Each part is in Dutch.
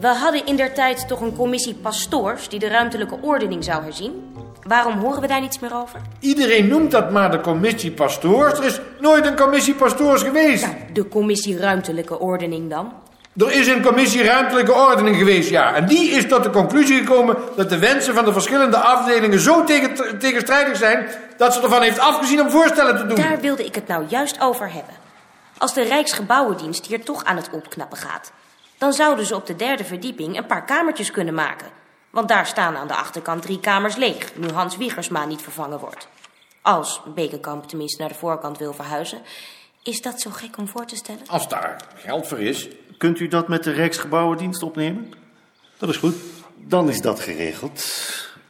We hadden in der tijd toch een commissie pastoors die de ruimtelijke ordening zou herzien. Waarom horen we daar niets meer over? Iedereen noemt dat maar de commissie pastoors. Er is nooit een commissie pastoors geweest. De commissie ruimtelijke ordening dan? Er is een commissie ruimtelijke ordening geweest, ja. En die is tot de conclusie gekomen dat de wensen van de verschillende afdelingen zo tegen, tegenstrijdig zijn... dat ze ervan heeft afgezien om voorstellen te doen. Daar wilde ik het nou juist over hebben. Als de Rijksgebouwendienst hier toch aan het opknappen gaat... dan zouden ze op de derde verdieping een paar kamertjes kunnen maken. Want daar staan aan de achterkant drie kamers leeg... nu Hans Wiegersma niet vervangen wordt. Als Bekenkamp tenminste naar de voorkant wil verhuizen... is dat zo gek om voor te stellen? Als daar geld voor is. Kunt u dat met de Rijksgebouwendienst opnemen? Dat is goed. Dan is dat geregeld.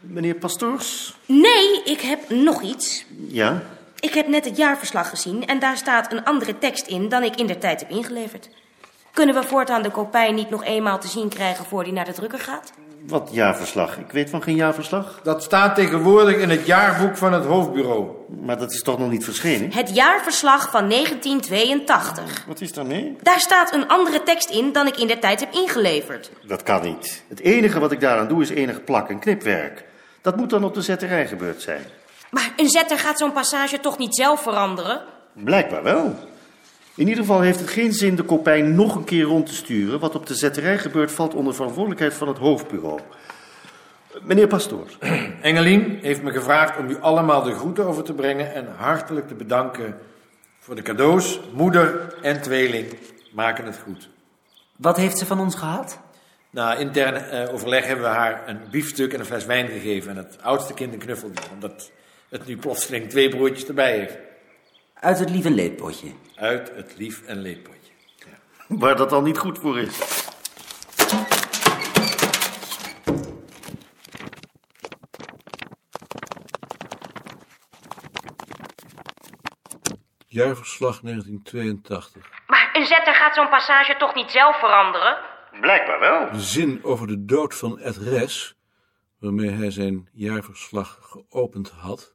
Meneer Pastoors? Nee, ik heb nog iets. Ja? Ik heb net het jaarverslag gezien en daar staat een andere tekst in dan ik in der tijd heb ingeleverd. Kunnen we voortaan de kopij niet nog eenmaal te zien krijgen voor die naar de drukker gaat? Wat jaarverslag? Ik weet van geen jaarverslag. Dat staat tegenwoordig in het jaarboek van het hoofdbureau. Maar dat is toch nog niet verschenen? Het jaarverslag van 1982. Wat is daarmee? Daar staat een andere tekst in dan ik in der tijd heb ingeleverd. Dat kan niet. Het enige wat ik daaraan doe is enig plak- en knipwerk. Dat moet dan op de zetterij gebeurd zijn. Maar een zetter gaat zo'n passage toch niet zelf veranderen? Blijkbaar wel. In ieder geval heeft het geen zin de kopij nog een keer rond te sturen. Wat op de zetterij gebeurt valt onder verantwoordelijkheid van het hoofdbureau. Meneer Pastoors. Engelien heeft me gevraagd om u allemaal de groeten over te brengen... en hartelijk te bedanken voor de cadeaus. Moeder en tweeling maken het goed. Wat heeft ze van ons gehad? Na intern eh, overleg hebben we haar een biefstuk en een fles wijn gegeven... en het oudste kind een knuffeltje, omdat het nu plotseling twee broertjes erbij heeft. Uit het lief en leedpotje. Uit het lief en leedpotje. Waar dat al niet goed voor is. Jaarverslag 1982. Maar een zetter gaat zo'n passage toch niet zelf veranderen? Blijkbaar wel. De zin over de dood van Ed Res, waarmee hij zijn jaarverslag geopend had.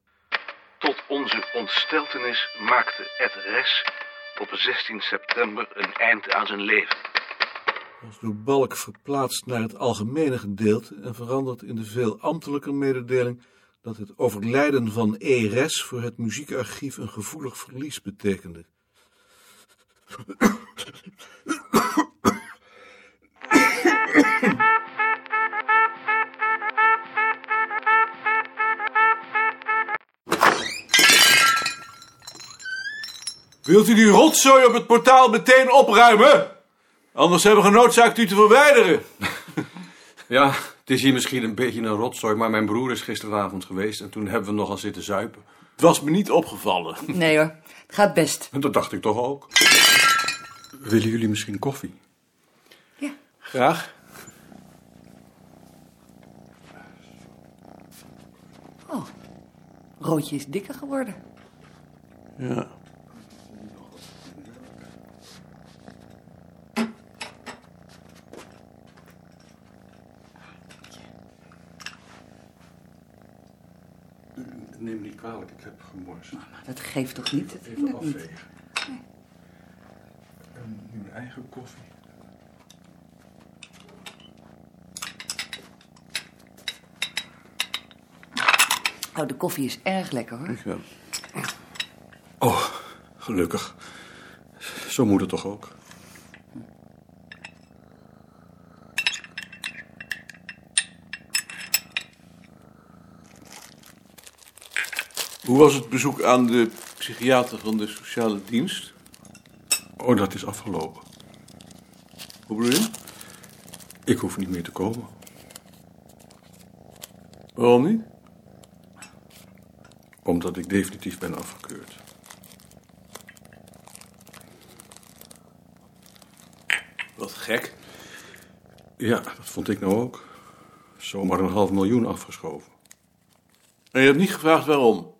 Tot onze ontsteltenis maakte Ed Res op 16 september een eind aan zijn leven. was door Balk verplaatst naar het algemene gedeelte en veranderd in de veel ambtelijke mededeling dat het overlijden van E. Res voor het muziekarchief een gevoelig verlies betekende. Wilt u die rotzooi op het portaal meteen opruimen? Anders hebben we genoodzaakt u te verwijderen. Ja, het is hier misschien een beetje een rotzooi, maar mijn broer is gisteravond geweest en toen hebben we nogal zitten zuipen. Het was me niet opgevallen. Nee hoor, het gaat best. En dat dacht ik toch ook. Willen jullie misschien koffie? Graag. Oh, Roodje is dikker geworden. Ja. Neem niet kwalijk, ik heb gemorst. Dat geeft toch niet? Dat Even niet. afvegen. En nu mijn eigen koffie. Oh, de koffie is erg lekker hoor. Ja. Oh, gelukkig. Zo moet het toch ook. Hoe was het bezoek aan de psychiater van de sociale dienst? Oh, dat is afgelopen. Hoe bedoel je? Ik hoef niet meer te komen. Waarom niet? Omdat ik definitief ben afgekeurd. Wat gek. Ja, dat vond ik nou ook. Zomaar een half miljoen afgeschoven. En je hebt niet gevraagd waarom?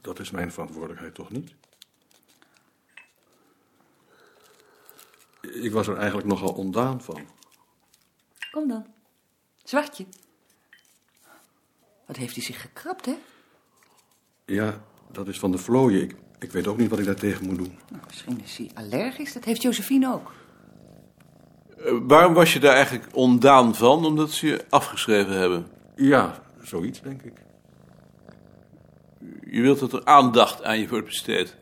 Dat is mijn verantwoordelijkheid toch niet? Ik was er eigenlijk nogal ondaan van. Kom dan. Zwartje. Wat heeft hij zich gekrapt, hè? Ja, dat is van de vlooien. Ik, Ik weet ook niet wat ik daartegen moet doen. Nou, misschien is hij allergisch. Dat heeft Josephine ook. Eh, waarom was je daar eigenlijk ondaan van? Omdat ze je afgeschreven hebben. Ja, zoiets denk ik. Je wilt dat er aandacht aan je wordt besteed.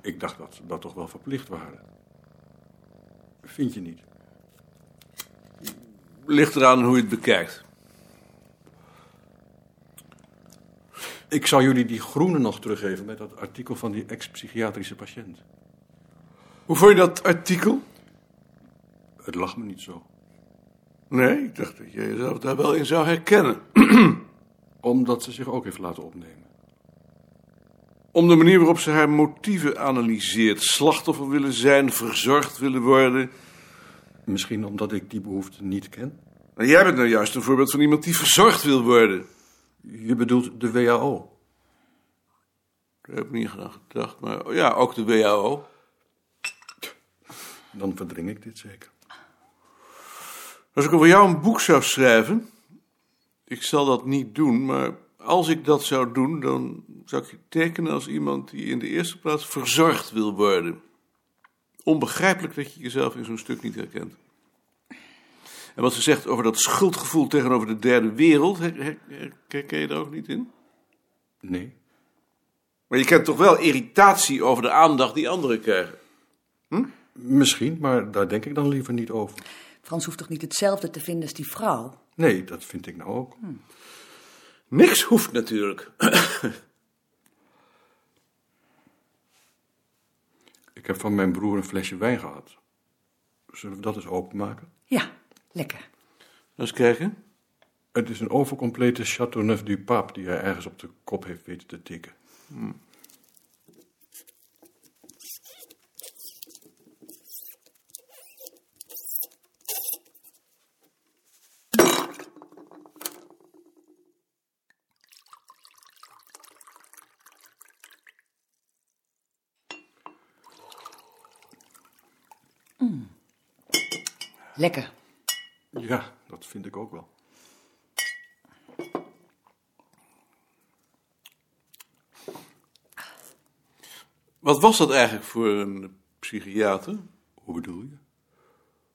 Ik dacht dat ze dat toch wel verplicht waren. Vind je niet? Ligt eraan hoe je het bekijkt. Ik zou jullie die groene nog teruggeven met dat artikel van die ex-psychiatrische patiënt. Hoe vond je dat artikel? Het lag me niet zo. Nee, ik dacht dat je jezelf daar wel in zou herkennen. Omdat ze zich ook heeft laten opnemen. Om de manier waarop ze haar motieven analyseert. Slachtoffer willen zijn, verzorgd willen worden. Misschien omdat ik die behoefte niet ken. En jij bent nou juist een voorbeeld van iemand die verzorgd wil worden. Je bedoelt de WHO. Daar heb ik niet aan gedacht, maar oh ja, ook de WHO. Dan verdring ik dit zeker. Als ik over jou een boek zou schrijven, ik zal dat niet doen, maar als ik dat zou doen, dan zou ik je tekenen als iemand die in de eerste plaats verzorgd wil worden. Onbegrijpelijk dat je jezelf in zo'n stuk niet herkent. En wat ze zegt over dat schuldgevoel tegenover de derde wereld, her- her- her- herken je daar ook niet in? Nee. Maar je kent toch wel irritatie over de aandacht die anderen krijgen? Misschien, maar daar denk ik dan liever niet over. Frans hoeft toch niet hetzelfde te vinden als die vrouw? Nee, dat vind ik nou ook. Niks hoeft natuurlijk. Ik heb van mijn broer een flesje wijn gehad. Zullen we dat eens openmaken? Ja, lekker. Eens kijken. Het is een overcomplete Chateauneuf du Pape die hij ergens op de kop heeft weten te tikken. Lekker. Ja, dat vind ik ook wel. Wat was dat eigenlijk voor een psychiater? Hoe bedoel je?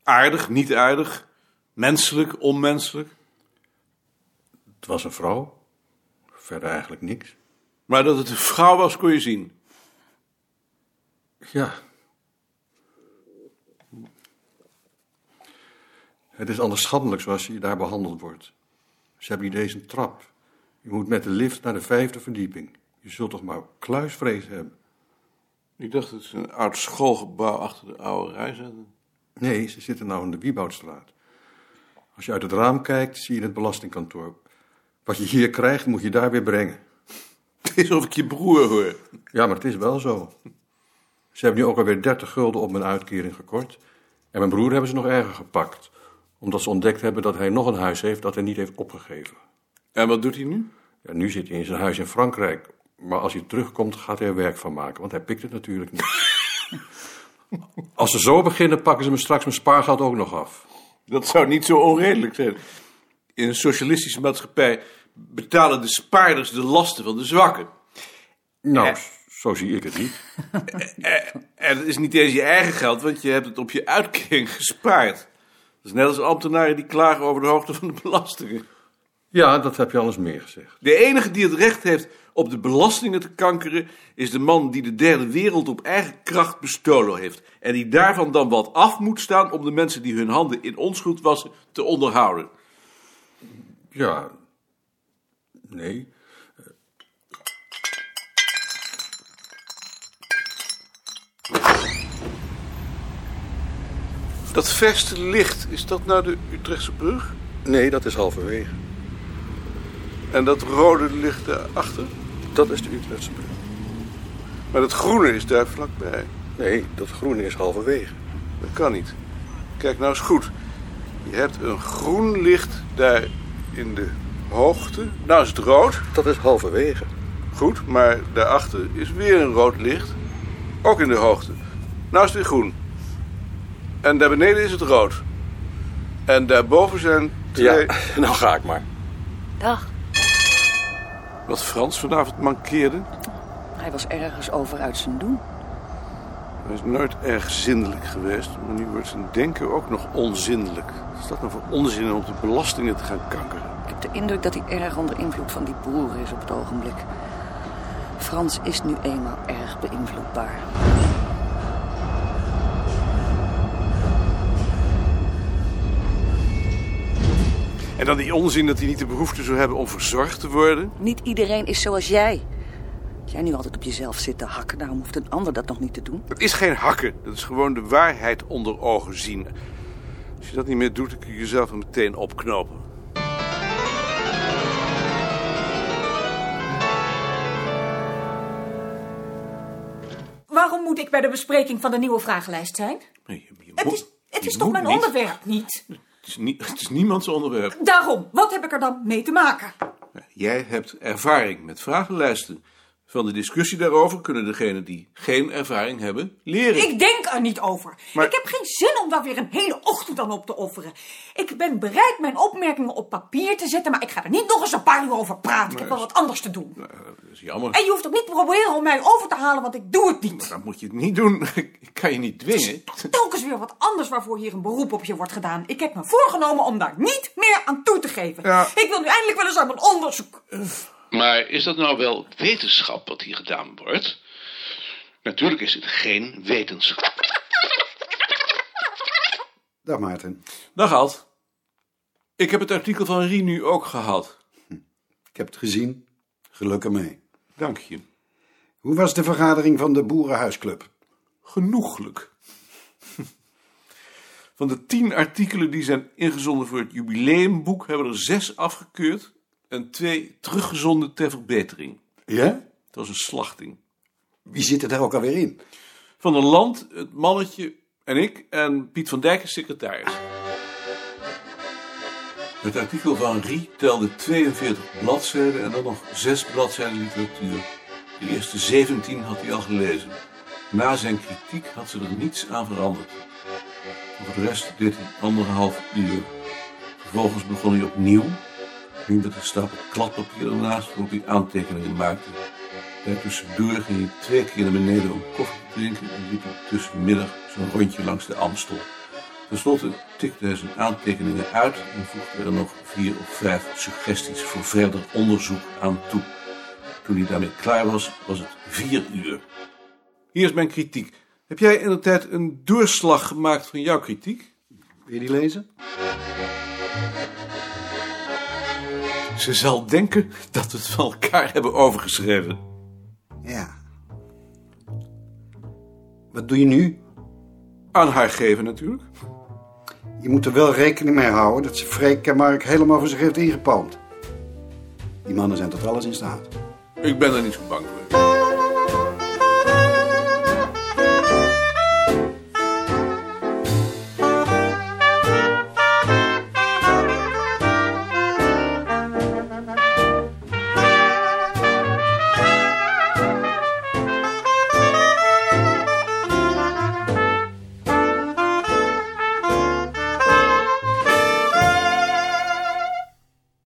Aardig, niet aardig, menselijk, onmenselijk. Het was een vrouw. Verder eigenlijk niks. Maar dat het een vrouw was, kon je zien. Ja. Het is anders schandelijk zoals je daar behandeld wordt. Ze hebben niet eens een trap. Je moet met de lift naar de vijfde verdieping. Je zult toch maar kluisvrees hebben. Ik dacht dat ze een oud schoolgebouw achter de oude rij zaten. Nee, ze zitten nou in de Wieboudstraat. Als je uit het raam kijkt, zie je het belastingkantoor. Wat je hier krijgt, moet je daar weer brengen. Het is of ik je broer hoor. Ja, maar het is wel zo. Ze hebben nu ook alweer 30 gulden op mijn uitkering gekort. En mijn broer hebben ze nog erger gepakt. Omdat ze ontdekt hebben dat hij nog een huis heeft dat hij niet heeft opgegeven. En wat doet hij nu? Ja, nu zit hij in zijn huis in Frankrijk. Maar als hij terugkomt, gaat hij er werk van maken. Want hij pikt het natuurlijk niet. Als ze zo beginnen, pakken ze me straks mijn spaargeld ook nog af. Dat zou niet zo onredelijk zijn. In een socialistische maatschappij betalen de spaarders de lasten van de zwakken. Nou, zo zie ik het niet. En het is niet eens je eigen geld, want je hebt het op je uitkering gespaard. Dat is net als ambtenaren die klagen over de hoogte van de belastingen. Ja, dat heb je al eens meer gezegd. De enige die het recht heeft op de belastingen te kankeren, is de man die de derde wereld op eigen kracht bestolen heeft. En die daarvan dan wat af moet staan om de mensen die hun handen in onschuld wassen te onderhouden. Ja. Nee. Dat verste licht, is dat nou de Utrechtse brug? Nee, dat is halverwege. En dat rode licht daarachter? Dat is de Utrechtse brug. Maar dat groene is daar vlakbij. Nee, dat groene is halverwege. Dat kan niet. Kijk nou eens goed. Je hebt een groen licht daar in de hoogte. Nou is het rood. Dat is halverwege. Goed, maar daarachter is weer een rood licht. Ook in de hoogte. Nou is het weer groen. En daar beneden is het rood. En daarboven zijn twee... Ja, nou ga ik maar. Dag. Wat Frans vanavond mankeerde. Hij was ergens over uit zijn doen. Hij is nooit erg zindelijk geweest, maar nu wordt zijn denken ook nog onzindelijk. Wat is dat nou voor onzin om op de belastingen te gaan kankeren? Ik heb de indruk dat hij erg onder invloed van die broer is op het ogenblik. Frans is nu eenmaal erg beïnvloedbaar. En dan die onzin dat hij niet de behoefte zou hebben om verzorgd te worden. Niet iedereen is zoals jij. Als jij nu altijd op jezelf zit te hakken, daarom hoeft een ander dat nog niet te doen. Dat is geen hakken, dat is gewoon de waarheid onder ogen zien. Als je dat niet meer doet, dan kun je jezelf er meteen opknopen. Waarom moet ik bij de bespreking van de nieuwe vragenlijst zijn? Nee, je- je Het is, het is toch mijn niet. onderwerp niet? Het is, niet, het is niemands onderwerp. Daarom, wat heb ik er dan mee te maken? Jij hebt ervaring met vragenlijsten. Van de discussie daarover kunnen degenen die geen ervaring hebben leren. Ik denk er niet over. Maar- Ik heb geen zin om daar weer een hele ochtend aan op te offeren. Ik ben bereid mijn opmerkingen op papier te zetten, maar ik ga er niet nog eens een paar uur over praten. Ik heb wel wat anders te doen. Nou, dat is jammer. En je hoeft ook niet te proberen om mij over te halen, want ik doe het niet. Dan moet je het niet doen. Ik kan je niet dwingen. Telkens weer wat anders waarvoor hier een beroep op je wordt gedaan. Ik heb me voorgenomen om daar niet meer aan toe te geven. Ja. Ik wil nu eindelijk wel eens aan mijn onderzoek. Maar is dat nou wel wetenschap wat hier gedaan wordt? Natuurlijk is het geen wetenschap. Dag Maarten. Dag Alt. Ik heb het artikel van Rie nu ook gehad. Ik heb het gezien. Geluk ermee. Dank je. Hoe was de vergadering van de Boerenhuisclub? Genoeglijk. Van de tien artikelen die zijn ingezonden voor het jubileumboek... hebben er zes afgekeurd en twee teruggezonden ter verbetering. Ja? Dat was een slachting. Wie zit er daar ook alweer in? Van der Land, het mannetje en ik en Piet van Dijk is secretaris. Het artikel van Rie telde 42 bladzijden en dan nog zes bladzijden literatuur. De eerste 17 had hij al gelezen. Na zijn kritiek had ze er niets aan veranderd. Voor de rest deed hij anderhalf uur. Vervolgens begon hij opnieuw, nu met een stapel kladpapier ernaast waarop hij aantekeningen maakte. En tussendoor ging hij twee keer naar beneden om koffie te drinken en liep hij tussenmiddag zo'n rondje langs de Amstel. Ten slotte tikte hij zijn aantekeningen uit en voegde er nog vier of vijf suggesties voor verder onderzoek aan toe. Toen hij daarmee klaar was, was het vier uur. Hier is mijn kritiek. Heb jij in de tijd een doorslag gemaakt van jouw kritiek? Wil je die lezen? Ze zal denken dat we het van elkaar hebben overgeschreven. Ja. Wat doe je nu? Aan haar geven natuurlijk. Je moet er wel rekening mee houden dat ze Freek en Mark helemaal voor zich heeft ingepalmd. Die mannen zijn tot alles in staat. Ik ben er niet zo bang voor.